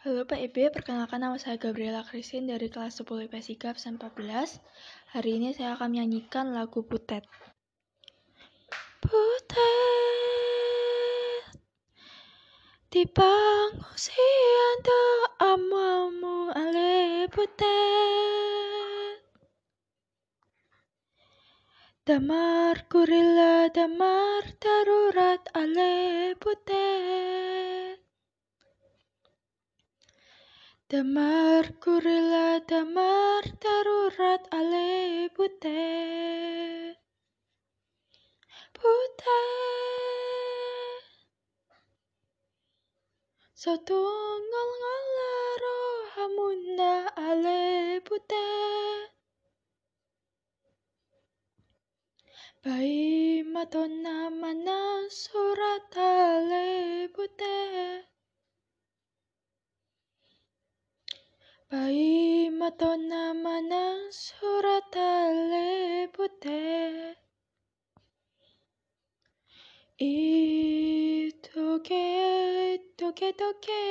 Halo Pak Ibe, perkenalkan nama saya Gabriela Christine dari kelas 10 IPS IGA absen 14. Hari ini saya akan menyanyikan lagu Butet. Butet Di pengungsian doamamu ale butet Damar kurila damar darurat ale butet Damar kurila damar darurat ale butet Butet Satunggal ngalaro hamunda ale butet Bai matona mana surat ale butet Bai matona mana surat alebute Itoke, toke, toke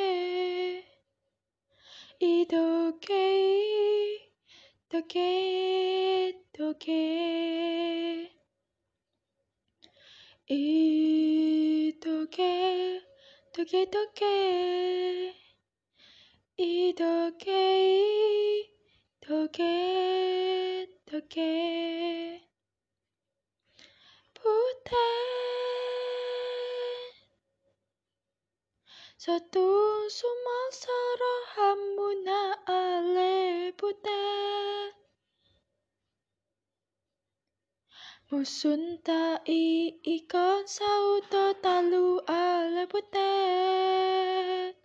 Itoke, toke, toke Itoke, toke, toke 이 덕에 이 덕에 덕에 Satu sumasara hamuna ale pute Musunta i ikon sauto talu ale putet.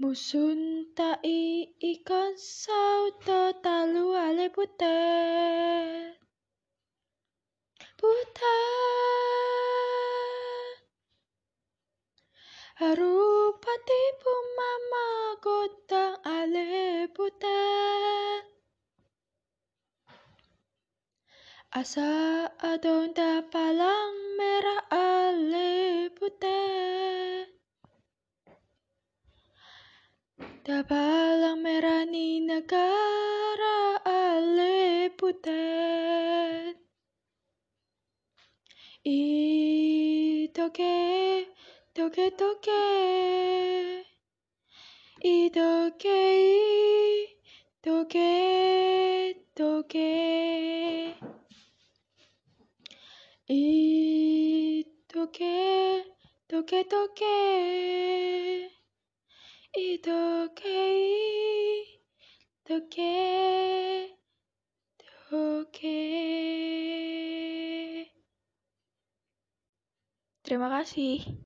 Musun tai ikon sauto talu ale butet Butet Harupati pumama gotang ale butet Asa adon palang merah palang merah ni negara ale butet Itoke, toke, toke Itoke, toke, toke Itoke, toke, toke Itoke, toke, toke Terima kasih.